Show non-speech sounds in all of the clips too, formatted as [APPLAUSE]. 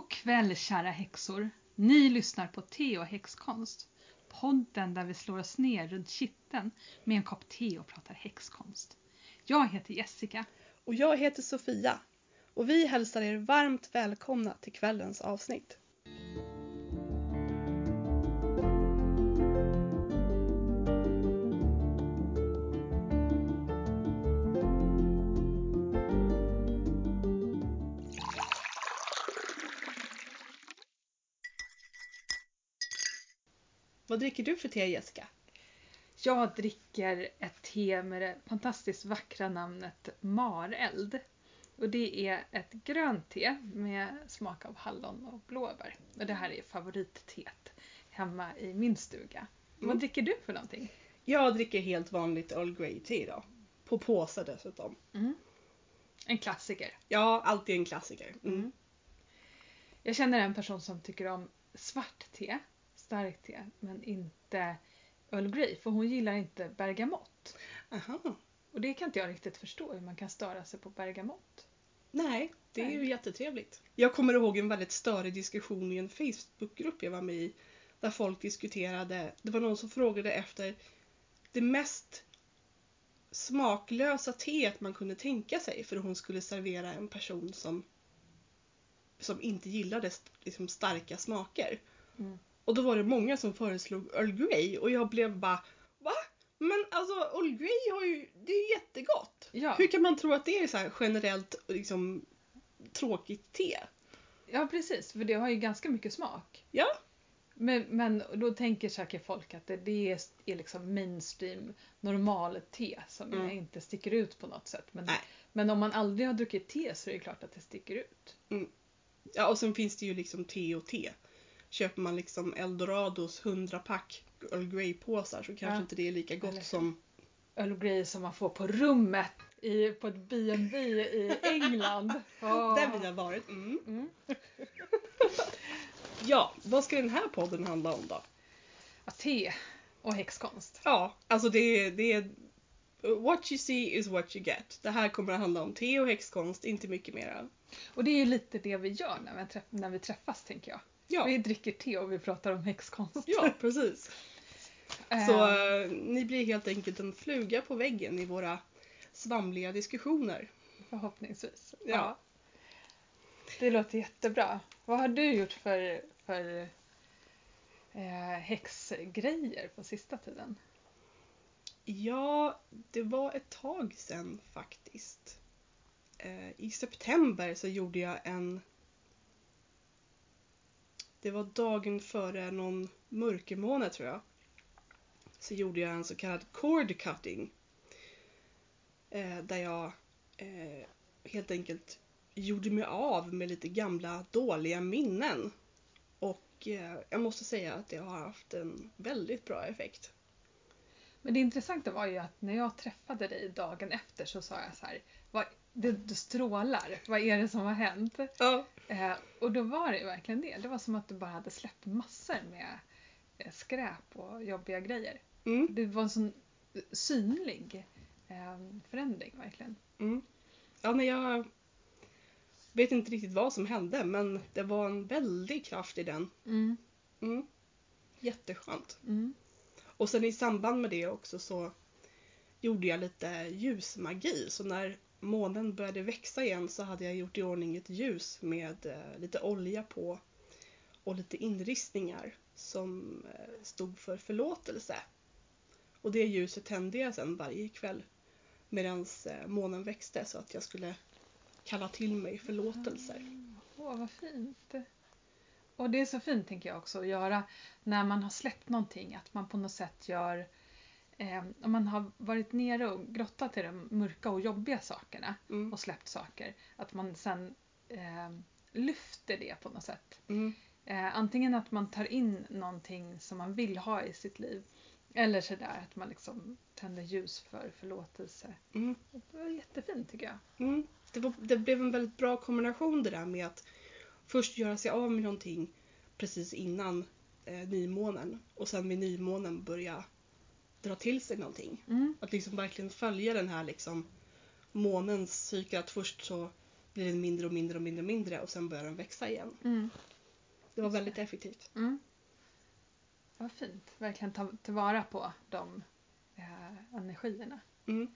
God kväll kära häxor! Ni lyssnar på Te och häxkonst. Podden där vi slår oss ner runt kitteln med en kopp te och pratar häxkonst. Jag heter Jessica. Och jag heter Sofia. Och vi hälsar er varmt välkomna till kvällens avsnitt. Dricker du för te Jessica? Jag dricker ett te med det fantastiskt vackra namnet Mareld. Och det är ett grönt te med smak av hallon och blåbär. Och det här är favoritteet hemma i min stuga. Mm. Vad dricker du för någonting? Jag dricker helt vanligt Earl Grey te idag. På påse dessutom. En klassiker. Ja, alltid en klassiker. Mm. Mm. Jag känner en person som tycker om svart te, starkt te, men inte Earl Grey för hon gillar inte bergamott. Aha. Och det kan inte jag riktigt förstå hur man kan störa sig på bergamott. Nej, det är ju jättetrevligt. Jag kommer ihåg en väldigt störig diskussion i en Facebookgrupp jag var med i. Där folk diskuterade, det var någon som frågade efter det mest smaklösa teet man kunde tänka sig för hon skulle servera en person som, som inte gillade liksom starka smaker. Mm. Och då var det många som föreslog Earl Grey och jag blev bara Va? Men alltså Earl Grey har ju, det är ju jättegott. Ja. Hur kan man tro att det är så generellt liksom tråkigt te? Ja precis, för det har ju ganska mycket smak. Ja, Men, men då tänker säkert folk att det, det är, är liksom mainstream normal te som Mm. inte sticker ut på något sätt. Men, Nej. men om man aldrig har druckit te så är det klart att det sticker ut. ja och sen finns det ju liksom te och te. Köper man liksom Eldorados 100-pack Earl Grey-påsar så kanske Ja. inte det är lika gott Eller- som... Earl Grey som man får på rummet i, på ett B&B i England. Åh. [LAUGHS] Där vi har varit. Mm. Mm. [LAUGHS] Ja, vad ska den här podden handla om då? Ja, te och häxkonst. Ja, alltså det det är... What you see is what you get. Det här kommer att handla om te och häxkonst, inte mycket mer. Och det är ju lite det vi gör när vi, träff- när vi träffas tänker jag. Ja, Vi dricker te och vi pratar om häxkonst. ja [LAUGHS] precis. Så eh, ni blir helt enkelt en fluga på väggen i våra svamliga diskussioner. Förhoppningsvis. Ja. Det låter jättebra. Vad har du gjort för, för eh, häxgrejer på sista tiden? Ja, det var ett tag sedan faktiskt. Eh, I september så gjorde jag en... Det var dagen före någon mörkermåne tror jag. Så gjorde jag en så kallad cord cutting. Eh, där jag eh, helt enkelt gjorde mig av med lite gamla dåliga minnen. Och eh, jag måste säga att det har haft en väldigt bra effekt. Men det intressanta var ju att när jag träffade dig dagen efter så sa jag så här, vad, det, du strålar, vad är det som har hänt? Ja. Eh, och då var det verkligen det. Det var som att du bara hade släppt massor med eh, skräp och jobbiga grejer. Mm. Det var en sån synlig eh, förändring verkligen. Mm. Ja, men jag vet inte riktigt vad som hände men det var en väldig kraft i den. Mm. Mm. Jätteskönt. Mm. Och sen i samband med det också så gjorde jag lite ljusmagi. Så när månen började växa igen så hade jag gjort i ordning ett ljus med eh, lite olja på och lite inristningar som eh, stod för förlåtelse. Och det ljuset tände jag sen varje kväll medan eh, månen växte så att jag skulle kalla till mig förlåtelser. Åh, vad fint. Och det är så fint tänker jag också att göra när man har släppt någonting. Att man på något sätt gör, eh, om man har varit nere och grottat i de mörka och jobbiga sakerna Mm. och släppt saker. Att man sen eh, lyfter det på något sätt. Mm. Eh, antingen att man tar in någonting som man vill ha i sitt liv. Eller sådär att man liksom tänder ljus för förlåtelse. Mm. Det var jättefint tycker jag. Mm. Det, var, det blev en väldigt bra kombination det där med att först göra sig av med någonting precis innan eh, nymånen och sen vid nymånen börja dra till sig någonting. Mm. Att liksom verkligen följa den här liksom månens cykel. Att först så blir den mindre och mindre och mindre och mindre och sen börjar den växa igen. Mm. Det var väldigt effektivt. Mm. Vad fint. Verkligen ta tillvara på de eh, energierna. Mm.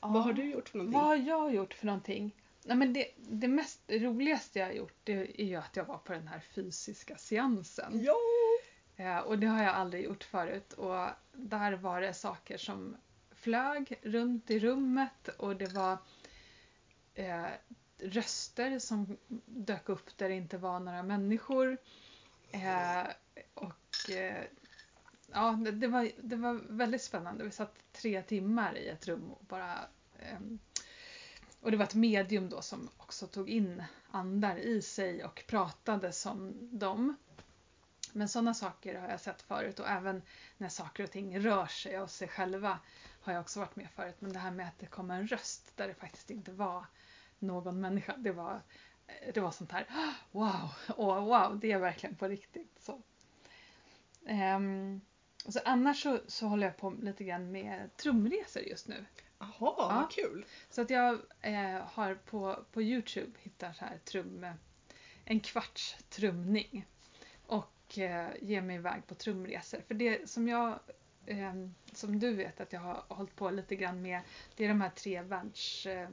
Ja. Vad har du gjort för någonting? Vad har jag gjort för någonting? Nej, men det, det mest roligaste jag har gjort det är ju att jag var på den här fysiska seansen. Ja! Eh, och det har jag aldrig gjort förut. Och där var det saker som flög runt i rummet och det var eh, röster som dök upp där det inte var några människor. Eh, och eh, ja, det, det, var, det var väldigt spännande. Vi satt tre timmar i ett rum och bara ehm, och det var ett medium då som också tog in andar i sig och pratade som dem. Men sådana saker har jag sett förut och även när saker och ting rör sig av sig själva har jag också varit med förut. Men det här med att det kom en röst där det faktiskt inte var någon människa, det var, det var sånt här [GASPS] wow, oh, wow, det är verkligen på riktigt. Så. Och så annars så, så håller jag på lite grann med trumresor just nu. Jaha, Ja. vad kul! Så att jag eh, har på, på Youtube hittat så här trum, en kvarts trumning. Och eh, ger mig iväg på trumresor. För det som jag, eh, som du vet att jag har hållit på lite grann med, det är de här tre världs... Eh,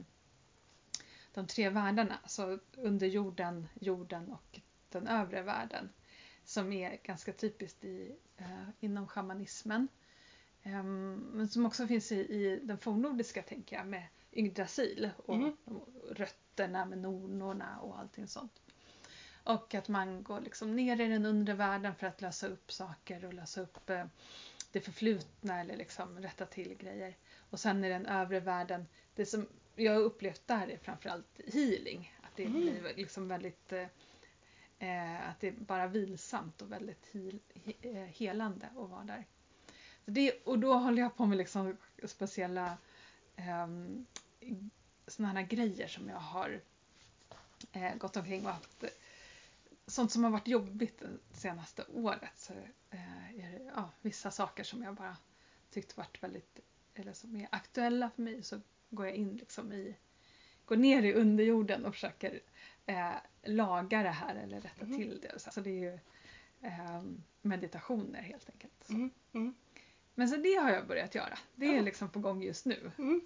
de tre världarna, så under jorden, jorden och den övre världen. Som är ganska typiskt i, inom shamanismen. Ehm, men som också finns i, i den fornnordiska tänker jag med Yggdrasil och de rötterna med nornorna och allting sånt. Och att man går liksom ner i den undre världen för att lösa upp saker och lösa upp eh, det förflutna eller liksom rätta till grejer. Och sen i den övre världen, det som jag har upplevt där är framförallt healing. Att det Mm. blir liksom väldigt eh, eh, att det är bara vilsamt och väldigt heal, he, eh, helande att vara där. Så det, och då håller jag på med liksom speciella um, såna här grejer som jag har eh, gått omkring och haft eh, sånt som har varit jobbigt det senaste året. Så, eh, är det ja, vissa saker som jag bara tyckt varit väldigt, eller som är aktuella för mig så går jag in liksom i, går ner i underjorden och försöker eh, laga det här eller rätta Mhm. till det. Så det är ju eh, meditationer helt enkelt. Så. Mm, mm, Men så det har jag börjat göra. Det är Ja. liksom på gång just nu. mm.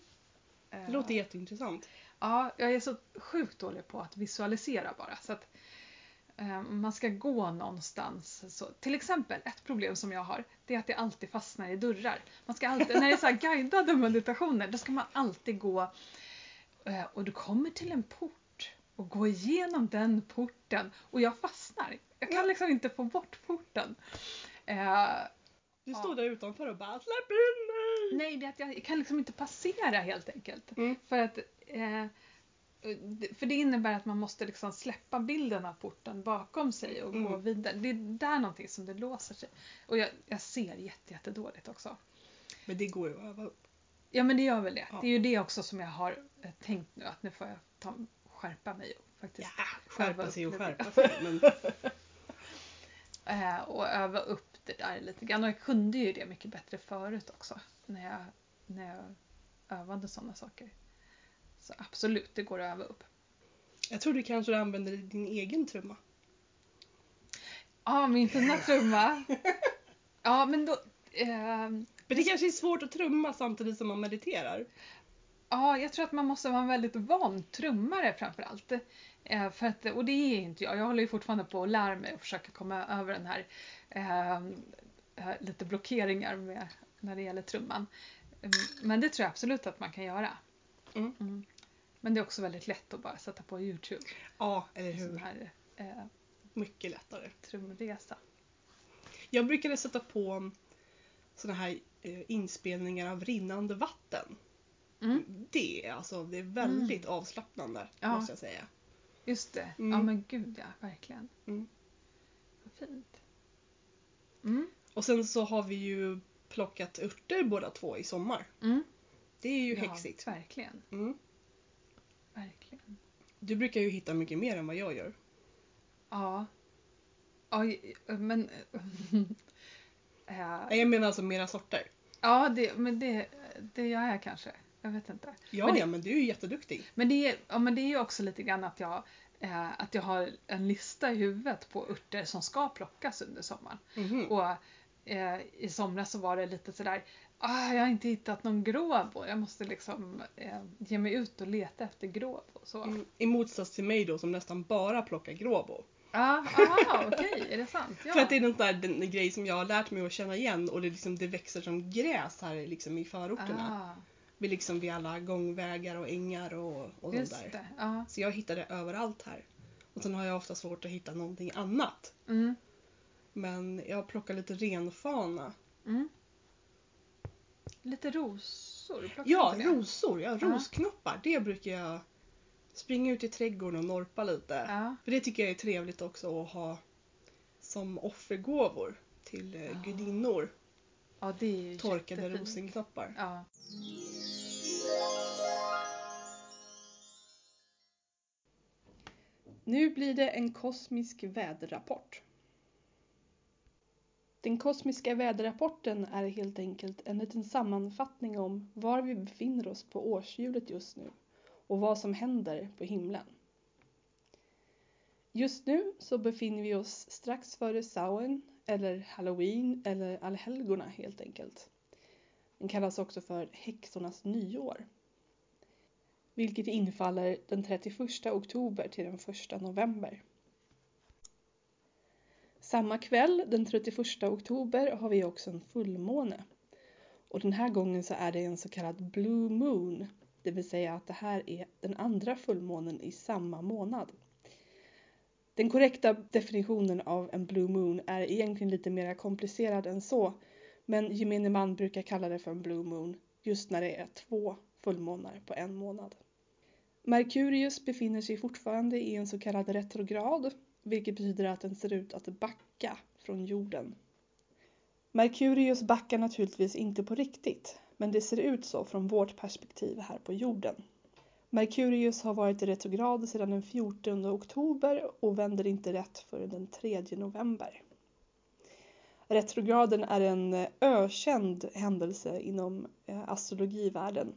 Eh, Det låter jätteintressant. Ja, jag är så sjukt dålig på att visualisera bara. Så att eh, man ska gå någonstans. Så, till exempel, ett problem som jag har, det är att det alltid fastnar i dörrar. Man ska alltid, när det är så här [LAUGHS] guidade meditationer, då ska man alltid gå eh, och du kommer till en port och gå igenom den porten och jag fastnar. Jag kan liksom inte få bort porten. Eh, Du Ja. står där utanför och bara släpp in mig! Nej, det är att jag kan liksom inte passera helt enkelt. Mm. För att eh, för det innebär att man måste liksom släppa bilden av porten bakom sig och gå Mm. vidare. Det är där någonting som det låser sig. Och jag, jag ser jätte, jättedåligt också. Men det går ju att öva upp. Ja men det gör väl det. Ja. Det är ju det också som jag har eh, tänkt nu att nu får jag ta, skärpa mig och faktiskt Ja, skärpa sig och skärpa sig. Men [LAUGHS] eh, och öva upp det där lite grann. Och jag kunde ju det mycket bättre förut också. När jag, när jag övade sådana saker. Så absolut, det går att öva upp. jag tror du kanske använder din egen trumma. Ja, min fina trumma. [LAUGHS] Ja, men då... ehm, Men det kanske är svårt att trumma samtidigt som man mediterar. ja, jag tror att man måste vara en väldigt van trummare framför allt. Eh, för att, och det är inte jag. Jag håller ju fortfarande på att lära mig och försöka komma över den här ehm, eh, lite blockeringar med, när det gäller trumman. Mm, Men det tror jag absolut att man kan göra. Mm. Men det är också väldigt lätt att bara sätta på Youtube. Ja, eller Sån hur? här eh, Mycket lättare. trumresa. Jag brukade sätta på såna här eh, inspelningar av rinnande vatten. Mm. Det alltså, det är väldigt avslappnande Ja. måste jag säga. Just det. Mm. Ja men gud ja, verkligen. Mm. Vad fint. Mm. Och sen så har vi ju plockat örter båda två i sommar. Mm. Det är ju ja, häxigt. Verkligen. Mm. Verkligen. Du brukar ju hitta mycket mer än vad jag gör. Ja. Ja, men... [LAUGHS] Nej, Jag menar alltså mera sorter. ja, det, men det, det gör jag kanske. Jag vet inte. Ja, Men det- ja, men du är ju jätteduktig. Men det är, ja, men det är ju också lite grann att jag, eh, att jag har en lista i huvudet på örter som ska plockas under sommaren. Mhm. Och eh, i somras så var det lite sådär, ah, jag har inte hittat någon gråbo. Jag måste liksom eh, ge mig ut och leta efter gråbo. Så. Mm, I motsats till mig då som nästan bara plockar gråbo. Ah, ah, okej, är det sant? Ja. För att det är där, den, en grej som jag har lärt mig att känna igen och det, liksom, det växer som gräs här liksom, i förorterna. ah, Vid, liksom, vid alla gångvägar och ängar och, och sånt där. Ja. Så jag hittar det överallt här. Och sen har jag ofta svårt att hitta någonting annat. Mm, Men jag plockar lite renfana. mm. Lite rosor? plockar Ja, du rosor. Ja, rosknoppar. Det brukar jag springa ut i trädgården och norpa lite. För det tycker jag är trevligt också att ha som offergåvor till eh, Ja. gudinnor. ja, det är ju Torkade jättefint. rosenknoppar. Ja. Nu blir det en kosmisk väderrapport. Den kosmiska väderrapporten är helt enkelt en liten sammanfattning om var vi befinner oss på årshjulet just nu och vad som händer på himlen. Just nu så befinner vi oss strax före Samhain eller Halloween eller allhelgona helt enkelt. Den kallas också för häxornas nyår. Vilket infaller den 31 oktober till den 1 november. Samma kväll, den 31 oktober, har vi också en fullmåne. Och den här gången så är det en så kallad blue moon. Det vill säga att det här är den andra fullmånen i samma månad. Den korrekta definitionen av en blue moon är egentligen lite mer komplicerad än så. Men gemene man brukar kalla det för en blue moon just när det är två fullmånar på en månad. Merkurius befinner sig fortfarande i en så kallad retrograd, vilket betyder att den ser ut att backa från jorden. Merkurius backar naturligtvis inte på riktigt, men det ser ut så från vårt perspektiv här på jorden. Merkurius har varit i retrograd sedan den 14 oktober och vänder inte rätt förrän den 3 november. Retrograden är en eh, ökänd händelse inom eh, astrologivärlden.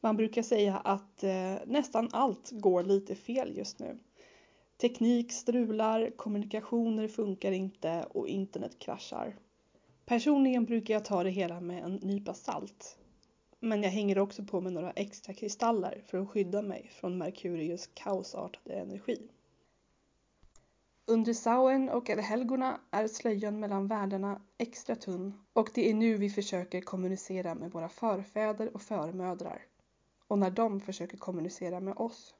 Man brukar säga att eh, nästan allt går lite fel just nu. Teknik strular, kommunikationer funkar inte och internet kraschar. Personligen brukar jag ta det hela med en nypa salt. Men jag hänger också på med några extra kristaller för att skydda mig från Merkurius kaosartade energi. Under Sauen och helgorna är slöjan mellan världarna extra tunn och det är nu vi försöker kommunicera med våra förfäder och förmödrar och när de försöker kommunicera med oss.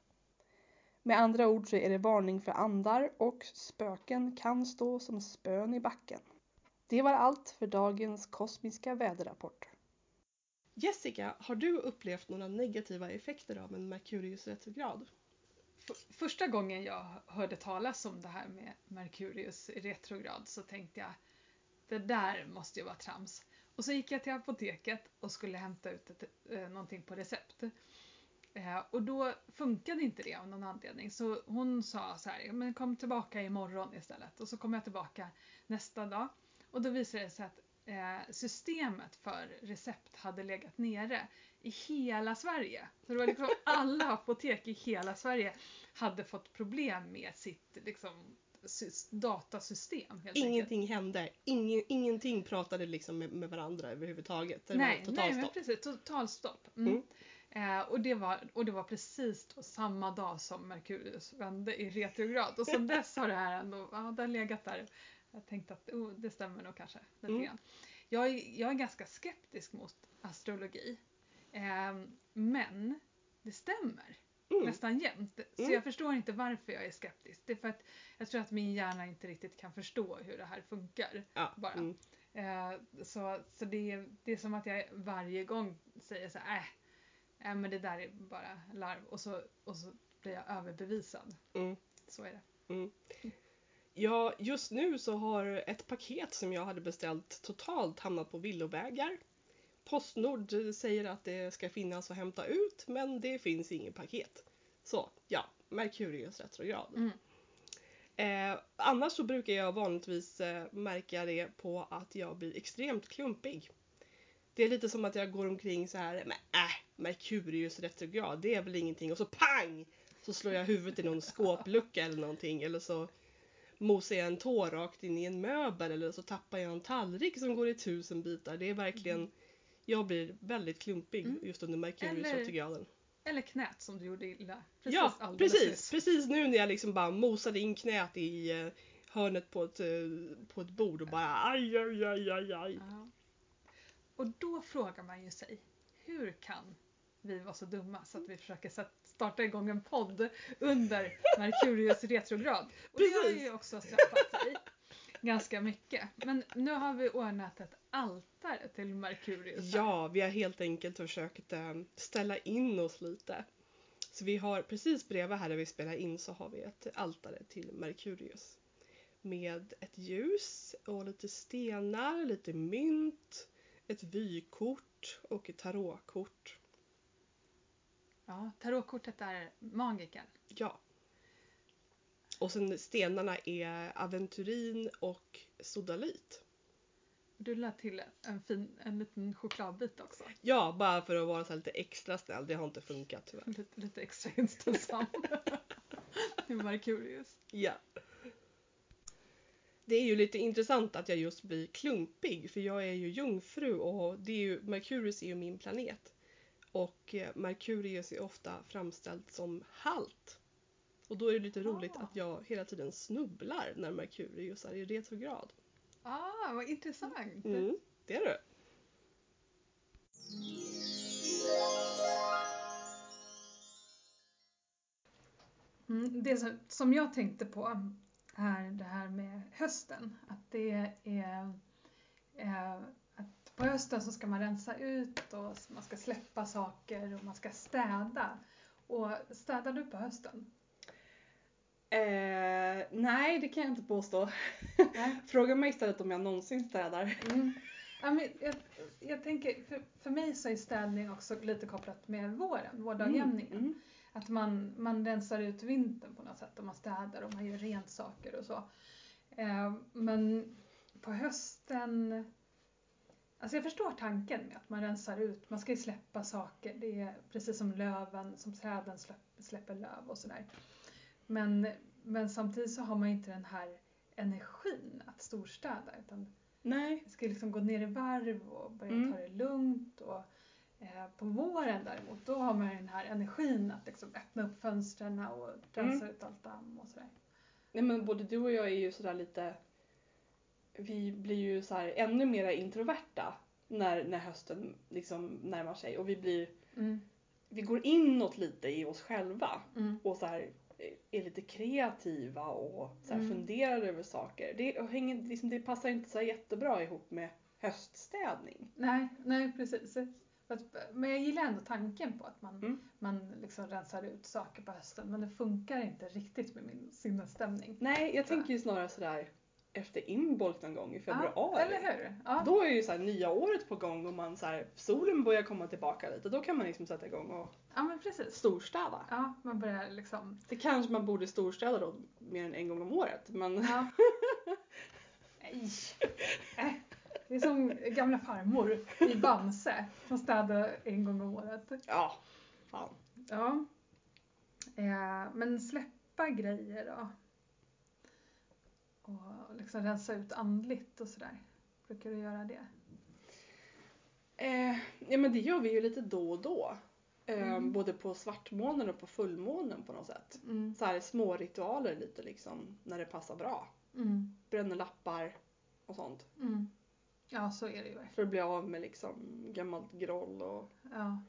Med andra ord så är det varning för andar och spöken kan stå som spön i backen. Det var allt för dagens kosmiska väderrapport. Jessica, har du upplevt några negativa effekter av en Merkurius retrograd? F- Första gången jag hörde talas om det här med Merkurius retrograd så tänkte jag det där måste ju vara trams. Och så gick jag till apoteket och skulle hämta ut ett, eh, någonting på recept. Eh, och då funkade inte det av någon anledning så hon sa så här, men kom tillbaka imorgon istället. Och så kom jag tillbaka nästa dag och då visade det sig att eh, systemet för recept hade legat nere i hela Sverige. Så det var liksom [LAUGHS] alla apotek i hela Sverige hade fått problem med sitt liksom, sys- datasystem. Helt enkelt. Ingenting hände. Ingen, ingenting pratade liksom med, med varandra överhuvudtaget. Det Nej, nej men precis, totalstopp. Mm. Mm. Eh, och, det var, och det var precis då samma dag som Merkurius vände i retrograd. Och sen [LAUGHS] dess har det här ändå, ja det har legat där. Jag tänkte att oh, det stämmer nog kanske lite Mm. grann. Jag, är- jag är ganska skeptisk mot astrologi. Eh, men det stämmer Mm. nästan jämt. Så Mm. jag förstår inte varför jag är skeptisk. Det är för att jag tror att min hjärna inte riktigt kan förstå hur det här funkar. Ja, bara. mm. Eh, så så det, är, det är som att jag varje gång säger så här, äh, äh, men det där är bara larv. Och så, och så blir jag överbevisad. Mm. Så är det. Ja, just nu så har ett paket som jag hade beställt totalt hamnat på villovägar. Postnord säger att det ska finnas att hämta ut men det finns inget paket. Så ja, Merkurius retrograd. Mm. Eh, annars så brukar jag vanligtvis eh, märka det på att jag blir extremt klumpig. Det är lite som att jag går omkring så här, men äh, Merkurius retrograd, det är väl ingenting och så pang! Så slår jag huvudet i någon skåplucka eller någonting eller så mosar jag en tå rakt in i en möbel eller så tappar jag en tallrik som går i tusen bitar. Det är verkligen, jag blir väldigt klumpig Mm. just under Merkurius Eller- retrograden. Eller knät som du gjorde illa. Precis Ja, precis. nyss. Precis nu när jag liksom bara mosade in knät i eh, hörnet på ett, eh, på ett bord och bara aj, aj, aj, aj, aj. Ja. Och då frågar man ju sig, hur kan vi vara så dumma så att vi försöker starta igång en podd under Merkurius retrograd? Och det har ju också straffat sig ganska mycket. Men nu har vi ordnat ett altare till Merkurius. Ja, vi har helt enkelt försökt eh, ställa in oss lite. Så vi har precis bredvid här där vi spelar in så har vi ett altare till Merkurius. Med ett ljus och lite stenar, lite mynt, ett vykort och ett tarotkort. Ja, tarotkortet är magiker. Ja. Och sen stenarna är aventurin och sodalit. Du lade till en, fin, en liten chokladbit också. Ja, bara för att vara så lite extra snäll. Det har inte funkat tyvärr. Lite, lite extra inställsam. [LAUGHS] till Merkurius. Ja. Det är ju lite intressant att jag just blir klumpig för jag är ju jungfru och det är ju, Merkurius är ju min planet. Och eh, Merkurius är ofta framställd som halt. Och då är det lite roligt Ah. att jag hela tiden snubblar när Merkurius är i retrograd. Ah, vad intressant! Mm, det är det. Mm, det som jag tänkte på är det här med hösten. Att det är eh, att på hösten så ska man rensa ut och man ska släppa saker och man ska städa. Och städar du på hösten? Eh, nej, det kan jag inte påstå. [LAUGHS] Fråga mig istället om jag någonsin städar. Mm. Ja, men jag, jag tänker, för, för mig så är städning också lite kopplat med våren, vårdagjämningen. Mm. Att man, man rensar ut vintern på något sätt och man städar och man gör rent saker och så. Eh, men på hösten, alltså jag förstår tanken med att man rensar ut, man ska ju släppa saker. Det är precis som löven, som träden släpp, släpper löv och sådär. Men, men samtidigt så har man ju inte den här energin att storstäda utan Nej. jag ska liksom gå ner i varv och börja Mm. ta det lugnt. Och, på våren däremot, då har man ju den här energin att liksom öppna upp fönstren och rensa ut allt damm och sådär. Nej men både du och jag är ju sådär lite vi blir ju så ännu mer introverta när, när hösten liksom närmar sig och vi blir Mm. vi går inåt lite i oss själva Mm. och så här eh, är lite kreativa och så Mm. funderar över saker. Det, och hänger, liksom, det passar inte så jättebra ihop med höststädning. Nej, nej precis. Men jag gillar ändå tanken på att man, Mm. man liksom rensar ut saker på hösten. Men det funkar inte riktigt med min sinnesstämning. Nej, jag tänker ju snarare sådär efter inbolk någon gång i februari. Eller hur? Ja. Då är ju så här nya året på gång och man så här, solen börjar komma tillbaka lite. Då kan man liksom sätta igång och ja, men precis. storstäda. Ja, man börjar liksom... Det kanske man borde storstäda då mer än en gång om året. Men Ja. [LAUGHS] Nej. Det är som gamla farmor i Bamse som städar en gång om året. ja, fan. Ja. Eh, men släppa grejer då. Och liksom rensa ut andligt och sådär. Brukar du göra det? Eh, ja men det gör vi ju lite då och då. Eh, Mm. Både på svartmånen och på fullmånen på något sätt. Mm. Så här små ritualer lite liksom när det passar bra. Mm. Bränner lappar och sånt. Mm. Ja, så är det ju. För att bli av med liksom gammalt groll och Ja.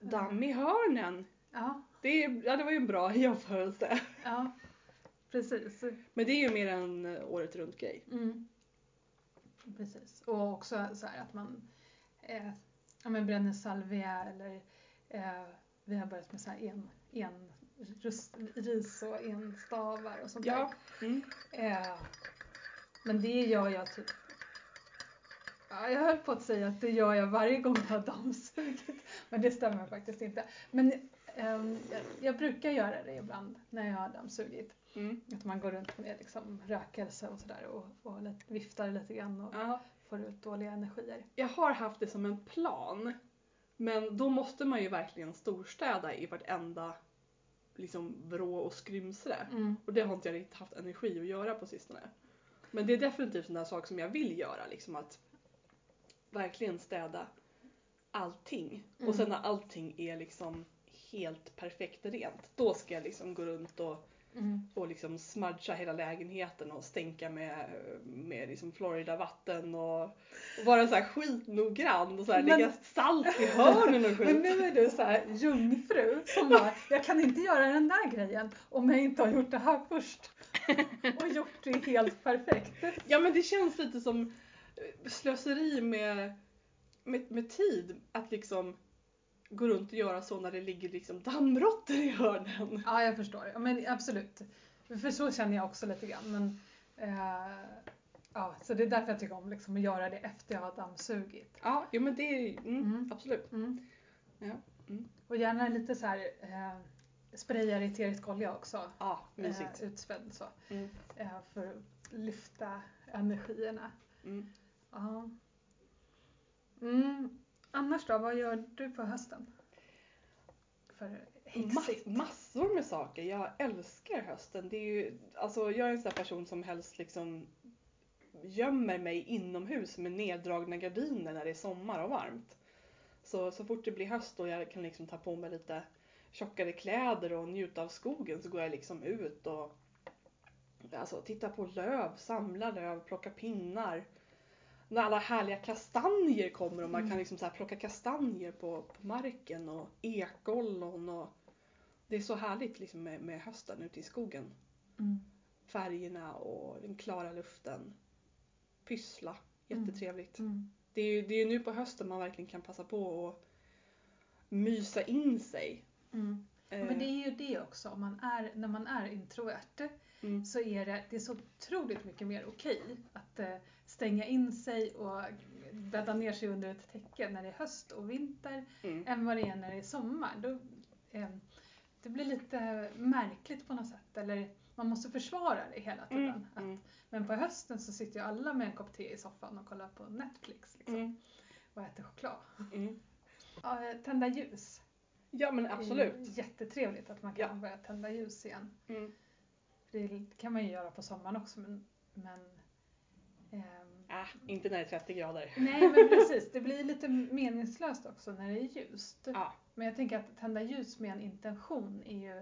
damm i hörnen. Ja, Det, är, ja, det var ju en bra [LAUGHS] jämförelse. ja. Precis. Men det är ju mer en eh, året runt grej. Mm. Precis. Och också så här att man eh, ja, men bränner salvia eller eh, vi har börjat med så här en, en rust, ris och enstavar och sånt Ja. där. Mm. Eh, men det gör jag typ Ja, jag höll på att säga att det gör jag varje gång jag har dammsugit. Men det stämmer faktiskt inte. Men ehm, jag, jag brukar göra det ibland när jag har dammsugit. Mm. Att man går runt med liksom rökelse och sådär och, och lite, viftar lite grann och Ja. får ut dåliga energier. Jag har haft det som en plan. Men då måste man ju verkligen storstäda i vartenda liksom vrå och skrymsle. Mm. Och det har inte jag riktigt haft energi att göra på sistone. Men det är definitivt en där sak som jag vill göra. Liksom att verkligen städa allting. Mm. Och sen när allting är liksom helt perfekt rent. Då ska jag liksom gå runt och, Mm. och liksom smudga hela lägenheten och stänka med, med liksom Florida-vatten och, och vara så här skitnoggrann och så här Men- lägga salt i hörnen och [LAUGHS] Men skit. nu är du så här jungfru som bara, jag kan inte göra den där grejen om jag inte har gjort det här först. [LAUGHS] Och gjort det helt perfekt. Ja men det känns lite som slöseri med, med, med tid att liksom gå runt och göra så när det ligger liksom dammråttor i hörnen. Ja, jag förstår. Men absolut. För så känner jag också lite grann. Men, eh, ja, så det är därför jag tycker om liksom, att göra det efter jag har dammsugit. Ja, jo men det är mm, Mm. absolut. Mm. Ja. Mm. Och gärna lite så här eh, sprayar eterisk olja också. Ja, mysigt. Eh, utspädd så. Mm. Eh, för att lyfta energierna. Ja. Mm. Annars då, vad gör du på hösten? För. Mass, massor med saker. Jag älskar hösten. Det är ju, alltså, jag är en sån person som helst liksom gömmer mig inomhus med neddragna gardiner när det är sommar och varmt. Så, så fort det blir höst och jag kan liksom ta på mig lite tjockare kläder och njuta av skogen så går jag liksom ut och alltså, titta på löv, samla löv, plocka pinnar. När alla härliga kastanjer kommer och man Mm. kan liksom så här plocka kastanjer på, på marken och ekollon och det är så härligt liksom med, med hösten ute i skogen. Mm. Färgerna och den klara luften. Pyssla, Mm. jättetrevligt. Mm. Det är ju det är nu på hösten man verkligen kan passa på att mysa in sig. Mm. Eh, Men det är ju det också, om man är, när man är introvert mm, så är det, det är så otroligt mycket mer okej att eh, stänga in sig och bädda ner sig under ett täcke när det är höst och vinter mm, än vad det är när det är sommar. Då, eh, det blir lite märkligt på något sätt, eller man måste försvara det hela tiden. mm, Att, mm, men på hösten så sitter ju alla med en kopp te i soffan och kollar på Netflix liksom, mm, och äter choklad. mm. [LAUGHS] Ja, eh, tända ljus. Ja men Det är absolut. jättetrevligt att man kan Ja. börja tända ljus igen. Mm. Det kan man ju göra på sommaren också men, men ehm, Äh, inte när det är 30 grader. Nej men precis, det blir lite meningslöst också när det är ljust. Ja. Men jag tänker att tända ljus med en intention är ju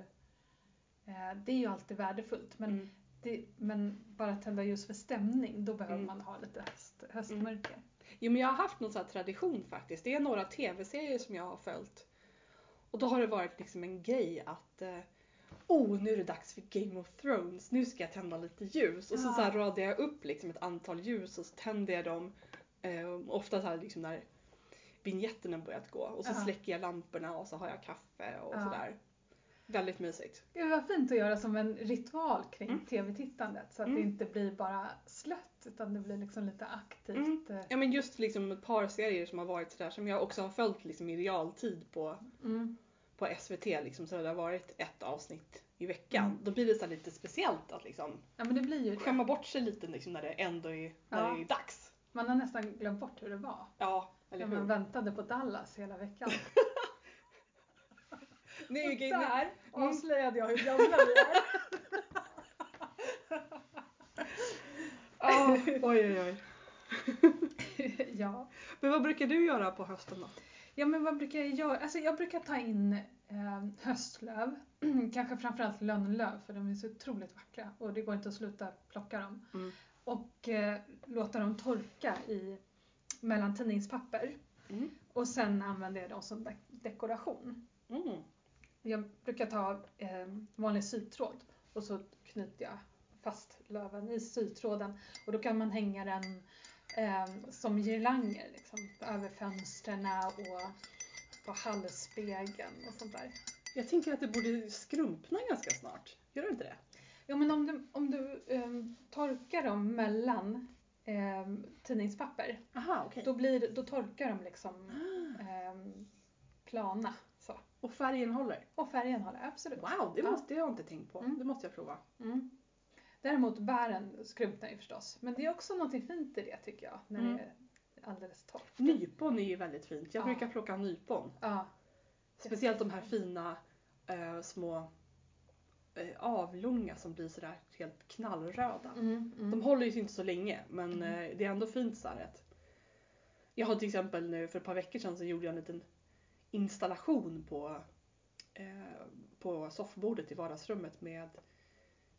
eh, det är ju alltid värdefullt. Men, Mm. det, men bara tända ljus för stämning, då behöver Mm. man ha lite höst, höstmörker. Jo men jag har haft någon sån tradition faktiskt. Det är några tv-serier som jag har följt. Och då har det varit liksom en grej att eh, Oh, nu är det dags för Game of Thrones. Nu ska jag tända lite ljus. Och så, Ja. så här radar jag upp liksom ett antal ljus och så tänder jag dem. Eh, ofta så här liksom när vignetten börjat gå. Och så Ja. släcker jag lamporna och så har jag kaffe och Ja. sådär. Väldigt mysigt. Det var fint att göra som en ritual kring Mm. tv-tittandet så att Mm. det inte blir bara slött utan det blir liksom lite aktivt. Mm. eh, Ja men just liksom ett par serier som har varit sådär som jag också har följt liksom i realtid på Mm. På SVT liksom, så det har varit ett avsnitt i veckan. Mm. Då blir det så lite speciellt att liksom Ja men det blir ju det. skämma bort sig lite liksom, när det ändå är, när Ja. det är dags. Man har nästan glömt bort hur det var. Ja, eller När man hur? väntade på Dallas hela veckan. [LAUGHS] Nu är Och där. Mm. avslöjade jag hur gamla vi är. [LAUGHS] Ah, oj, oj, oj. [LAUGHS] ja. Men vad brukar du göra på hösten då? Ja, men vad brukar jag göra? Alltså jag brukar ta in eh, höstlöv. [CLEARS THROAT] Kanske framförallt lönnlöv för de är så otroligt vackra och det går inte att sluta plocka dem. Mm. Och eh, låta dem torka i mellan tidningspapper. Mm. Och sen använder jag dem som de- dekoration. Mm. Jag brukar ta eh, vanlig sytråd och så knyter jag fast löven i sytråden och då kan man hänga den eh, som girlanger liksom, över fönstren och på hallspegeln och sånt där. Jag tänker att det borde skrumpna ganska snart. Gör det inte det? Ja men om du, om du eh, torkar dem mellan eh, tidningspapper Aha, okej. då, blir, då torkar de liksom Ah. eh, plana. Så. Och färgen håller? Och färgen håller absolut. Wow, det, Ja. måste, det har jag inte tänkt på. Mm. Det måste jag prova. Mm. Däremot bären skrumpnar ju förstås. Men det är också något fint i det tycker jag. När Mm. det är alldeles torrt. Nypon är ju väldigt fint. Jag Ja. brukar plocka nypon. Ja. Speciellt de här fina eh, små eh, avlånga som blir sådär helt knallröda. Mm, mm. De håller ju inte så länge men eh, det är ändå fint så här att Jag har till exempel nu för ett par veckor sedan så gjorde jag en liten installation på, på soffbordet i vardagsrummet med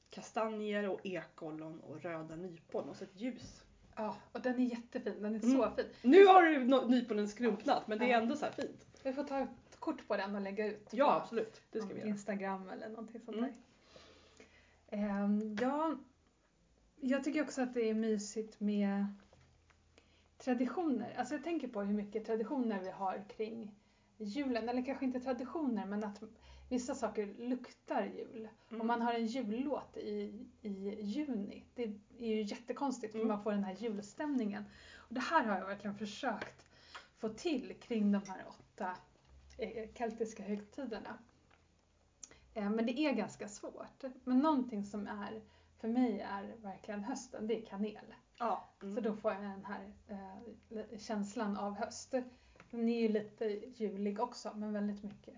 kastanjer och ekollon och röda nypon och så ett ljus. Ja, och den är jättefin. Den är Mm. så fin. Nu har no- nyponen skrumpnat men det är ändå så här fint. Vi får ta ett kort på den och lägga ut. Ja på absolut, det ska vi göra. Instagram eller någonting sånt Mm. där. Ehm, ja, jag tycker också att det är mysigt med traditioner. Alltså jag tänker på hur mycket traditioner vi har kring julen. Eller kanske inte traditioner men att vissa saker luktar jul. Mm. Om man har en jullåt i, i juni, det är ju jättekonstigt för Mm. man får den här julstämningen. Och det här har jag verkligen försökt få till kring de här åtta eh, keltiska högtiderna. Eh, Men det är ganska svårt. Men någonting som är för mig är verkligen hösten, det är kanel. Ja. Mm. Så då får jag den här eh, känslan av höst. Den är ju lite julig också men väldigt mycket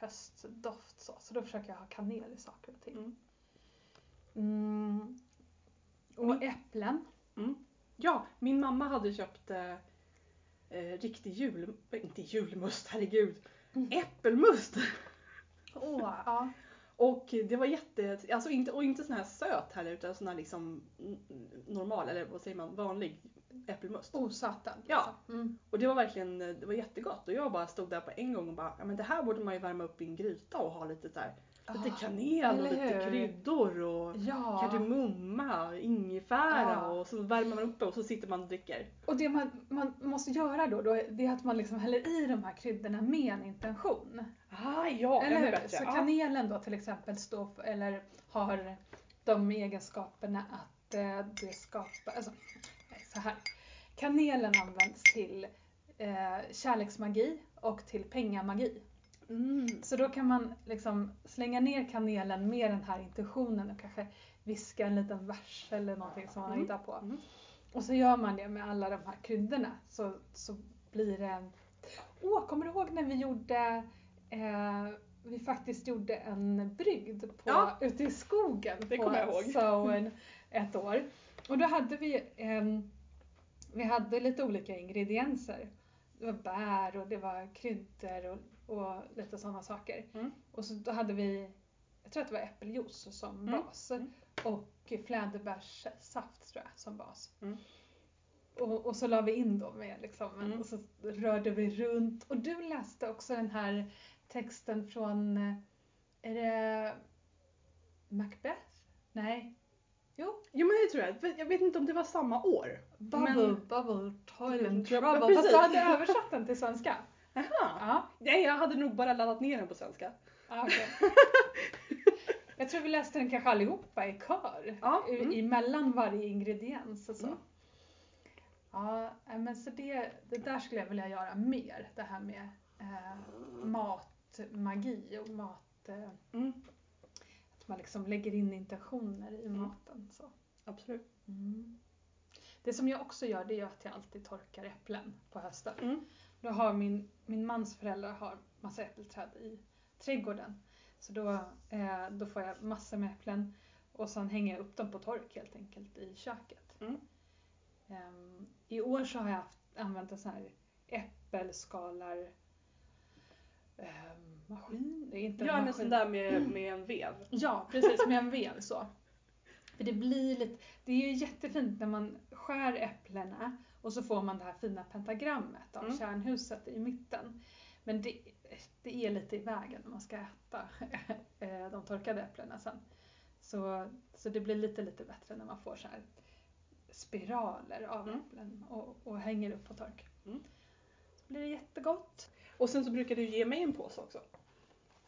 höstdoft så. Så då försöker jag ha kanel i saker och ting. Mm. Mm. Och äpplen. Mm. Ja, min mamma hade köpt eh, eh, riktig jul, inte julmust, herregud, Mm. äppelmust. Åh, ja. Och det var jätte, alltså inte, och inte sån här söt heller utan sån här liksom normal, eller vad säger man, vanlig äppelmust. Osötad. Ja. liksom. Mm. Och det var verkligen, det var jättegott och jag bara stod där på en gång och bara, ja men det här borde man ju värma upp i en gryta och ha lite så här, lite kanel och lite kryddor och Ja. kardemumma, ingefära Ja. och så värmer man upp det och så sitter man och dricker. Och det man, man måste göra då, då det är att man liksom häller i de här kryddorna med en intention. Ah, ja, Eller hur? bättre. Så kanelen då till exempel står för, eller har de egenskaperna att eh, det skapar, alltså så här. Kanelen används till eh, kärleksmagi och till pengamagi. Mm. Så då kan man liksom slänga ner kanelen med den här intentionen och kanske viska en liten vers eller någonting som man har Mm. hittat på. Mm. Och så gör man det med alla de här kryddorna så, så blir det en... Åh, kommer du ihåg när vi gjorde eh, vi faktiskt gjorde en brygd på, Ja. ute i skogen Det på jag ihåg. Sowen ett år. Och då hade vi, en, vi hade lite olika ingredienser. Det var bär och det var kryddor och, och lite sådana saker. Mm. Och så då hade vi, jag tror att det var äppeljuice som Mm. bas. Mm. Och fläderbärssaft tror jag som bas. Mm. Och, och så la vi in då med liksom, Mm. och så rörde vi runt. Och du läste också den här texten från, eh, är det Macbeth? Nej. Jo, Jo men det tror jag. Jag vet inte om det var samma år. Bubble, Men- Bubble, Toil and Trouble. Fast du hade översatt den till svenska. Jaha. Ja, Nej jag hade nog bara laddat ner den på svenska. okej. [LAUGHS] Jag tror vi läste den kanske allihopa i kör. Ja, I- mm. Emellan varje ingrediens och så. Mm. Ja, nej, men så det, det där skulle jag vilja göra mer. Det här med eh, matmagi och mat... Eh, Mm. att man liksom lägger in intentioner i Mm. maten. Så. Absolut. Det som jag också gör det är att jag alltid torkar äpplen på hösten. Mm. Då har min, min mans föräldrar har massa äppelträd i trädgården. Så då, eh, då får jag massor med äpplen och sen hänger jag upp dem på tork helt enkelt i köket. Mm. Ehm, I år så har jag haft, använt en sån här äppelskalar ehm, maskin. Det är inte Gör en maskin. sån där med, med en vev. Ja, precis med en vev så. För det blir lite, det är ju jättefint när man skär äpplena och så får man det här fina pentagrammet av Mm. kärnhuset i mitten. Men det, det är lite i vägen när man ska äta [LAUGHS] eh, de torkade äpplena sen. Så, så det blir lite, lite bättre när man får så här spiraler av Mm. äpplen och, och hänger upp på tork. Mm. Så blir det jättegott. Och sen så brukar du ge mig en påse också.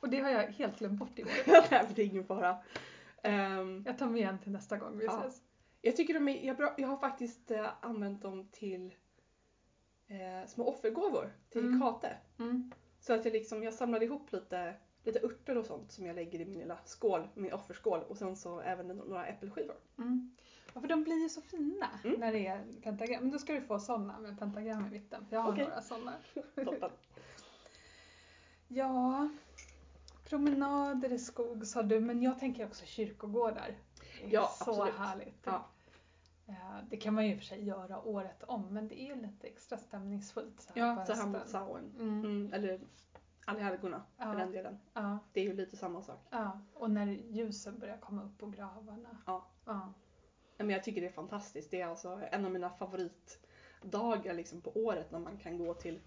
Och det har jag helt glömt bort i år. [LAUGHS] Nej det är ingen fara. Ehm, Jag tar med en till nästa gång vi Ja. ses. jag tycker de är, jag, bra, jag har faktiskt eh, använt dem till eh, små offergåvor till Mm. Kate. Mm. Så att jag liksom, jag samlade ihop lite lite örter och sånt som jag lägger i min lilla skål, min offerskål och sen så även några äppelskivor. Mm. Ja, för de blir ju så fina Mm. när det är pentagram. Men då ska du få sådana med pentagram i mitten. För jag har Okej. några sådana. [LAUGHS] Ja, promenader i skog sa du, men jag tänker också kyrkogårdar. Det är Ja, så absolut. härligt. Ja. Eh, Det kan man ju i och för sig göra året om, men det är lite extra stämningsfullt så här Ja, på så här mot. Samhain. Mm. Mm, eller allhelgona Ja. för den delen. Ja, Det är ju lite samma sak. ja, och när ljusen börjar komma upp på gravarna. Ja. Ja. Ja, Men jag tycker det är fantastiskt. Det är alltså en av mina favoritdagar liksom på året när man kan gå till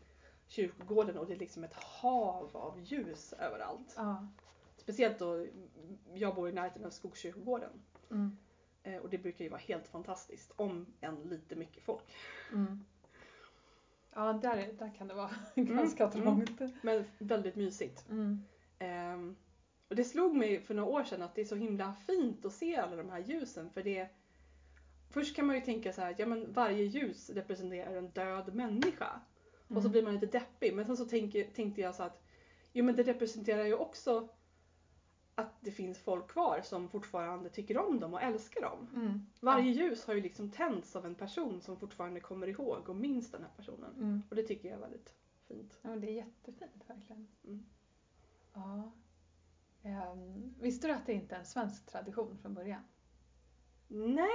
kyrkogården och det är liksom ett hav av ljus överallt. ja. Speciellt då jag bor i närheten av Skogskyrkogården. Mm. Eh, Och det brukar ju vara helt fantastiskt om än lite mycket folk. Mm. Ja, där, där kan det vara [LAUGHS] ganska mm. trångt. Men väldigt mysigt. Mm. Ehm, och det slog mig för några år sedan att det är så himla fint att se alla de här ljusen för det Först kan man ju tänka så här att ja, men varje ljus representerar en död människa. Och så Mm. blir man lite deppig. Men sen så tänker, tänkte jag så att jo men det representerar ju också att det finns folk kvar som fortfarande tycker om dem och älskar dem. Mm. Varje ljus har ju liksom tänts av en person som fortfarande kommer ihåg och minns den här personen. Mm. Och det tycker jag är väldigt fint. Ja, men det är jättefint verkligen. Mm. Ja. Ehm, visste du att det inte är en svensk tradition från början? Nej,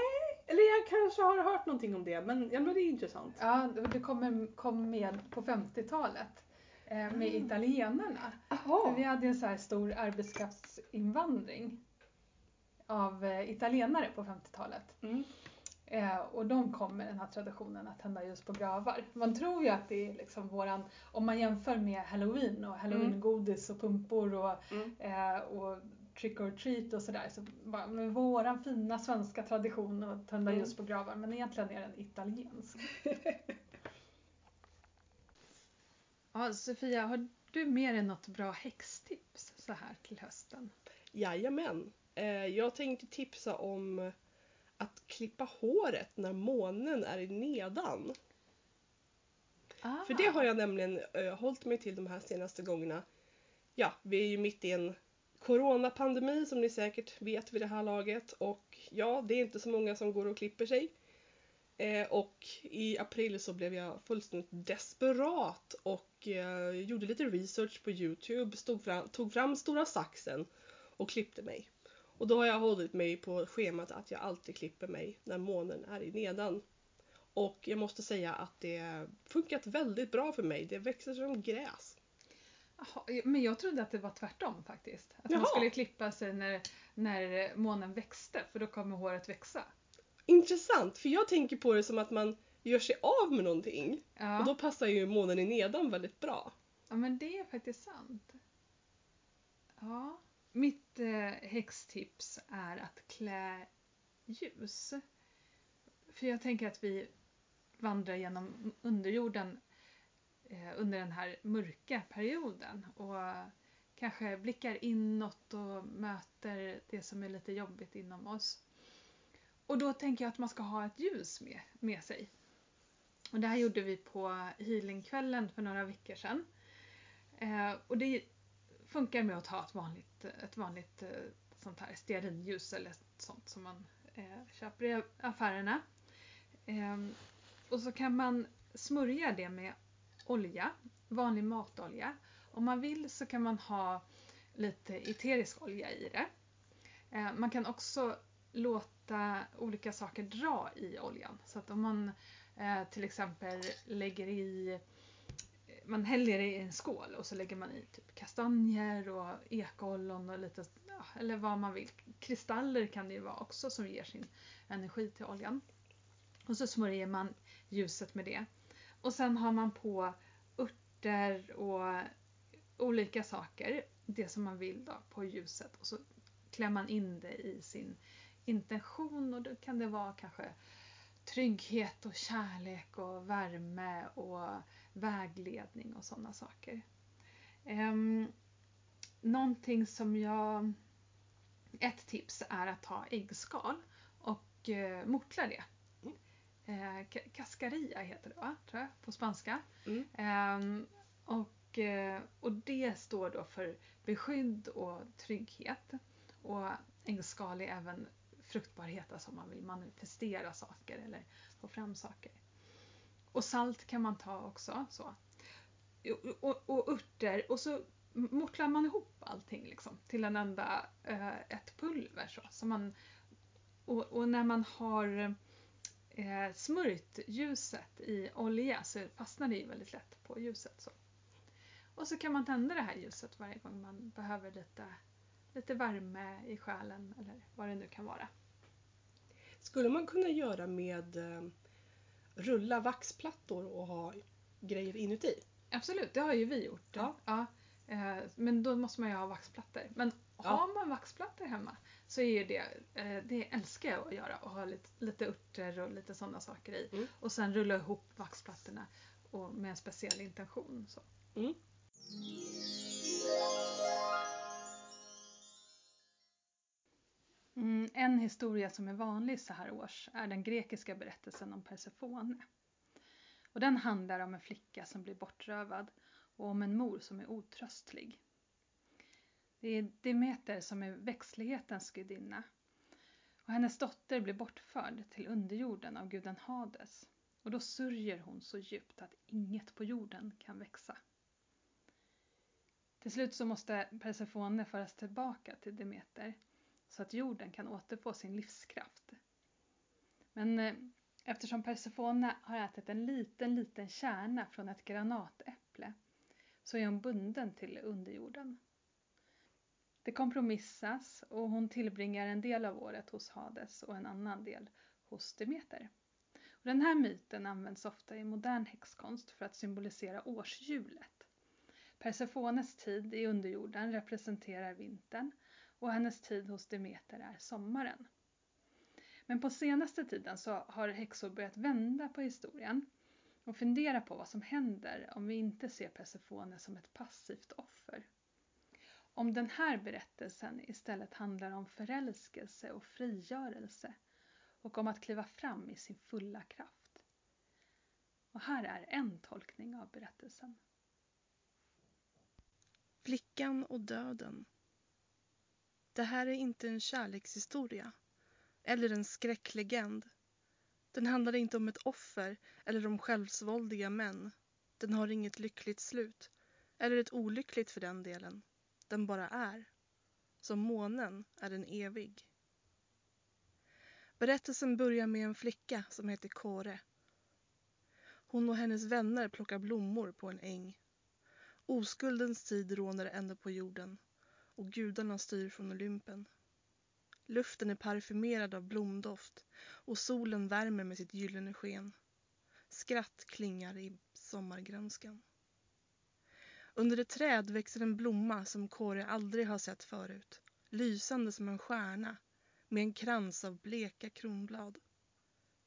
eller jag kanske har hört någonting om det men, ja, men det är intressant. Ja, det det kom, med på 50-talet eh, med Ah. italienarna. För vi hade en så här stor arbetskraftsinvandring av eh, italienare på 50-talet. Mm. Eh, och de kom med den här traditionen att tända ljus på gravar. Man tror ju att det är liksom våran, om man jämför med halloween och halloweengodis och pumpor och, Mm. eh, och trick or treat och sådär. Så bara, men våran fina svenska tradition att tända Mm. ljus på gravar men egentligen är den italiensk. [LAUGHS] ja, Sofia, har du mer än något bra häxtips så här till hösten? Jajamän. Eh, jag tänkte tipsa om att klippa håret när månen är i nedan. Ah. För det har jag nämligen eh, hållit mig till de här senaste gångerna. Ja, vi är ju mitt i en coronapandemi som ni säkert vet vid det här laget och ja, det är inte så många som går och klipper sig. Eh, och i april så blev jag fullständigt desperat och eh, gjorde lite research på Youtube, stod fram, tog fram stora saxen och klippte mig. Och då har jag hållit mig på schemat att jag alltid klipper mig när månen är i nedan. Och jag måste säga att det funkat väldigt bra för mig. Det växer som gräs. Jaha, men jag trodde att det var tvärtom faktiskt. Att man Jaha. skulle klippa sig när, när månen växte för då kommer håret växa. Intressant, för jag tänker på det som att man gör sig av med någonting. Ja, Och då passar ju månen i nedan väldigt bra. ja men det är faktiskt sant. Ja. Mitt eh, häxtips är att klä ljus. För jag tänker att vi vandrar genom underjorden eh, Eh, under den här mörka perioden och kanske blickar inåt och möter det som är lite jobbigt inom oss. Och då tänker jag att man ska ha ett ljus med, med sig. Och det här gjorde vi på healingkvällen för några veckor sedan. Eh, och det funkar med att ha ett vanligt, ett vanligt eh, sånt här stearinljus eller sånt som man eh, köper i affärerna. Eh, och så kan man smörja det med olja, vanlig matolja. Om man vill så kan man ha lite eterisk olja i det. Eh, man kan också låta olika saker dra i oljan. Så att om man eh, till exempel lägger i man häller det i en skål och så lägger man i typ kastanjer och ekollon och lite, eller vad man vill. Kristaller kan det ju vara också som ger sin energi till oljan. Och så smörjer man ljuset med det. Och sen har man på örter och olika saker, det som man vill då, på ljuset. Och så klär man in det i sin intention och då kan det vara kanske trygghet och kärlek och värme och vägledning och sådana saker. Um, någonting som jag... Ett tips är att ta äggskal och uh, mortla det. Uh, cascarilla heter det va? Tror jag, på spanska. Mm. Och Och, eh, och det står då för beskydd och trygghet. Och ängskal är även fruktbarhet, alltså om man vill manifestera saker eller få fram saker. Och salt kan man ta också. så. Och, och, och örter och så mortlar man ihop allting liksom, till en enda, eh, ett pulver. Så. så man, och, och när man har eh, smörjt ljuset i olja så fastnar det ju väldigt lätt på ljuset. Så. Och så kan man tända det här ljuset varje gång man behöver lite, lite värme i själen eller vad det nu kan vara. Skulle man kunna göra med eh, rulla vaxplattor och ha grejer inuti? Absolut, det har ju vi gjort. Ja. Ja, då måste man ju ha vaxplattor. Men Ja. har man vaxplattor hemma så är ju det, eh, det älskar jag att göra och ha lite, lite örter och lite sådana saker i. Mm. Och sen rulla ihop vaxplattorna och med en speciell intention. Så. Mm. Mm, en historia som är vanlig så här års är den grekiska berättelsen om Persefone. Och den handlar om en flicka som blir bortrövad och om en mor som är otröstlig. Det är Demeter som är växtlighetens gudinna. Och hennes dotter blir bortförd till underjorden av guden Hades. Och då sörjer hon så djupt att inget på jorden kan växa. Till slut så måste Persefone föras tillbaka till Demeter så att jorden kan återfå sin livskraft. Men eh, eftersom Persefone har ätit en liten, liten kärna från ett granatäpple så är hon bunden till underjorden. Det kompromissas och hon tillbringar en del av året hos Hades och en annan del hos Demeter. Och den här myten används ofta i modern häxkonst för att symbolisera årshjulet. Persefones tid i underjorden representerar vintern och hennes tid hos Demeter är sommaren. Men på senaste tiden så har häxor börjat vända på historien och fundera på vad som händer om vi inte ser Persefone som ett passivt offer. Om den här berättelsen istället handlar om förälskelse och frigörelse och om att kliva fram i sin fulla kraft. Och här är en tolkning av berättelsen. Flickan och döden. Det här är inte en kärlekshistoria eller en skräcklegend. Den handlar inte om ett offer eller om självsvåldiga män. Den har inget lyckligt slut. Eller ett olyckligt för den delen. Den bara är. Som månen är den evig. Berättelsen börjar med en flicka som heter Kåre. Hon och hennes vänner plockar blommor på en äng. Oskuldens tid råder ända på jorden och gudarna styr från Olympen. Luften är parfymerad av blomdoft och solen värmer med sitt gyllene sken. Skratt klingar i sommargrönskan. Under ett träd växer en blomma som Kåre aldrig har sett förut. Lysande som en stjärna med en krans av bleka kronblad.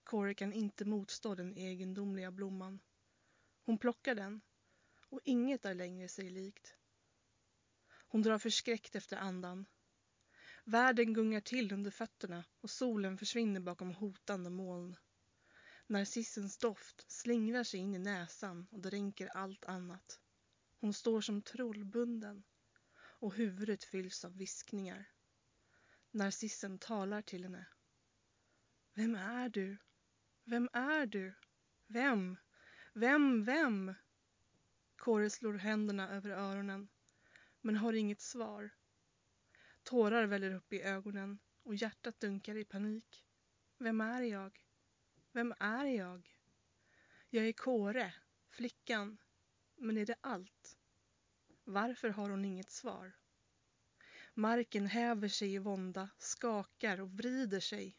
Kåre kan inte motstå den egendomliga blomman. Hon plockar den och inget är längre sig likt. Hon drar förskräckt efter andan. Världen gungar till under fötterna och solen försvinner bakom hotande moln. Narcissens doft slingrar sig in i näsan och dränker allt annat. Hon står som trollbunden och huvudet fylls av viskningar. Narcissen talar till henne. Vem är du? Vem är du? Vem? Vem, vem? Kåre slår händerna över öronen men har inget svar. Tårar väller upp i ögonen och hjärtat dunkar i panik. Vem är jag? Vem är jag? Jag är Kåre, flickan. Men är det allt? Varför har hon inget svar? Marken häver sig i vånda, skakar och vrider sig.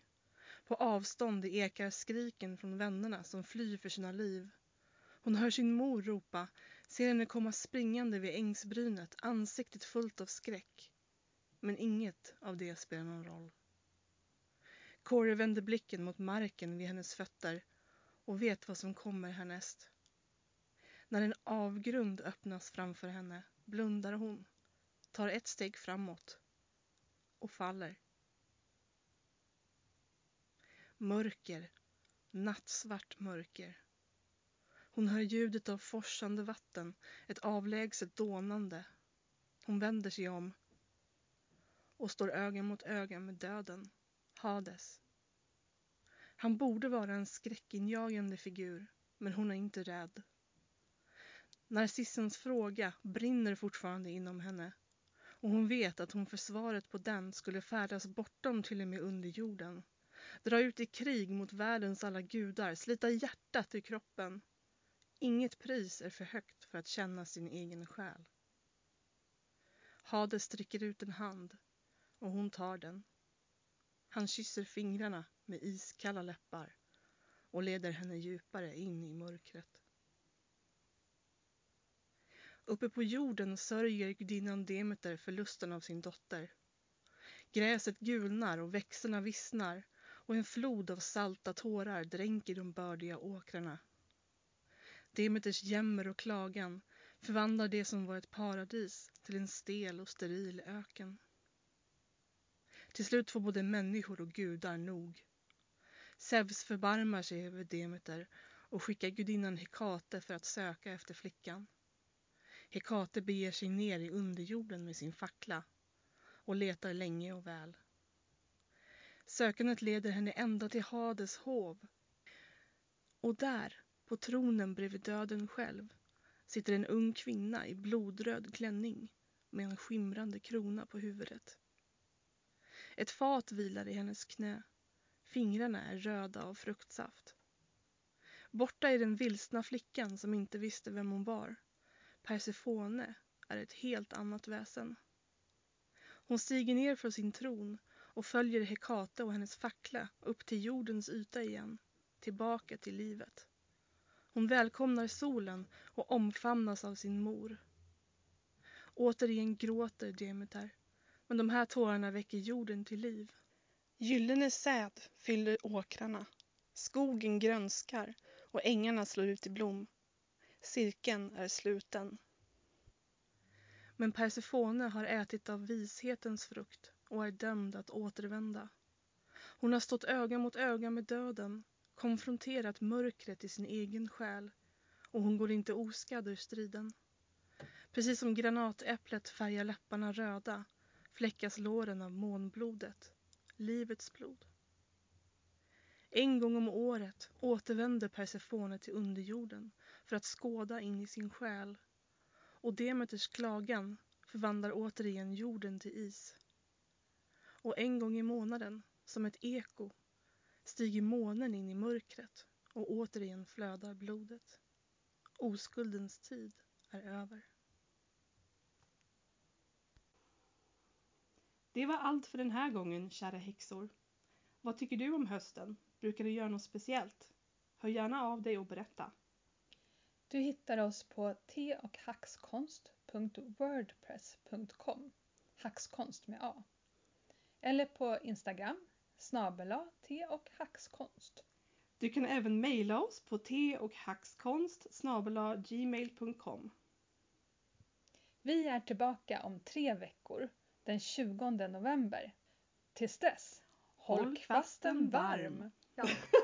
På avstånd ekar skriken från vännerna som flyr för sina liv. Hon hör sin mor ropa, ser henne komma springande vid ängsbrynet, ansiktet fullt av skräck. Men inget av det spelar någon roll. Corey vänder blicken mot marken vid hennes fötter och vet vad som kommer härnäst. När en avgrund öppnas framför henne blundar hon, tar ett steg framåt och faller. Mörker, nattsvart mörker. Hon hör ljudet av forsande vatten, ett avlägset dånande. Hon vänder sig om och står öga mot öga med döden, Hades. Han borde vara en skräckinjagande figur, men hon är inte rädd. Narcissens fråga brinner fortfarande inom henne och hon vet att hon för svaret på den skulle färdas bortom till och med underjorden. Dra ut i krig mot världens alla gudar, slita hjärtat ur kroppen. Inget pris är för högt för att känna sin egen själ. Hades sträcker ut en hand och hon tar den. Han kysser fingrarna med iskalla läppar och leder henne djupare in i mörkret. Uppe på jorden sörjer gudinnan Demeter förlusten av sin dotter. Gräset gulnar och växterna vissnar och en flod av salta tårar dränker de bördiga åkrarna. Demeters jämmer och klagan förvandlar det som var ett paradis till en stel och steril öken. Till slut får både människor och gudar nog. Zeus förbarmar sig över Demeter och skickar gudinnan Hekate för att söka efter flickan. Hekate beger sig ner i underjorden med sin fackla och letar länge och väl. Sökandet leder henne ända till Hades hov. Och där, på tronen bredvid döden själv, sitter en ung kvinna i blodröd klänning med en skimrande krona på huvudet. Ett fat vilar i hennes knä. Fingrarna är röda av fruktsaft. Borta är den vilsna flickan som inte visste vem hon var. Persefone är ett helt annat väsen. Hon stiger ner från sin tron och följer Hekate och hennes fackla upp till jordens yta igen, tillbaka till livet. Hon välkomnar solen och omfamnas av sin mor. Återigen gråter Demeter, men de här tårarna väcker jorden till liv. Gyllene säd fyller åkrarna. Skogen grönskar och ängarna slår ut i blom. Cirkeln är sluten. Men Persefone har ätit av vishetens frukt och är dömd att återvända. Hon har stått öga mot öga med döden, konfronterat mörkret i sin egen själ och hon går inte oskadd ur striden. Precis som granatäpplet färgar läpparna röda fläckas låren av månblodet, livets blod. En gång om året återvänder Persefone till underjorden för att skåda in i sin själ och Demeters klagan förvandlar återigen jorden till is. Och en gång i månaden, som ett eko, stiger månen in i mörkret och återigen flödar blodet. Oskuldens tid är över. Det var allt för den här gången, kära häxor. Vad tycker du om hösten? Brukar du göra något speciellt? Hör gärna av dig och berätta. Du hittar oss på teochhackskonst.wordpress.com Hackskonst med A. Eller på Instagram snabela teochhackskonst. Du kan även mejla oss på teochhackskonst gmail.com. Vi är tillbaka om tre veckor, den 20 november. Tills dess, håll kvasten varm! Ja. [LAUGHS]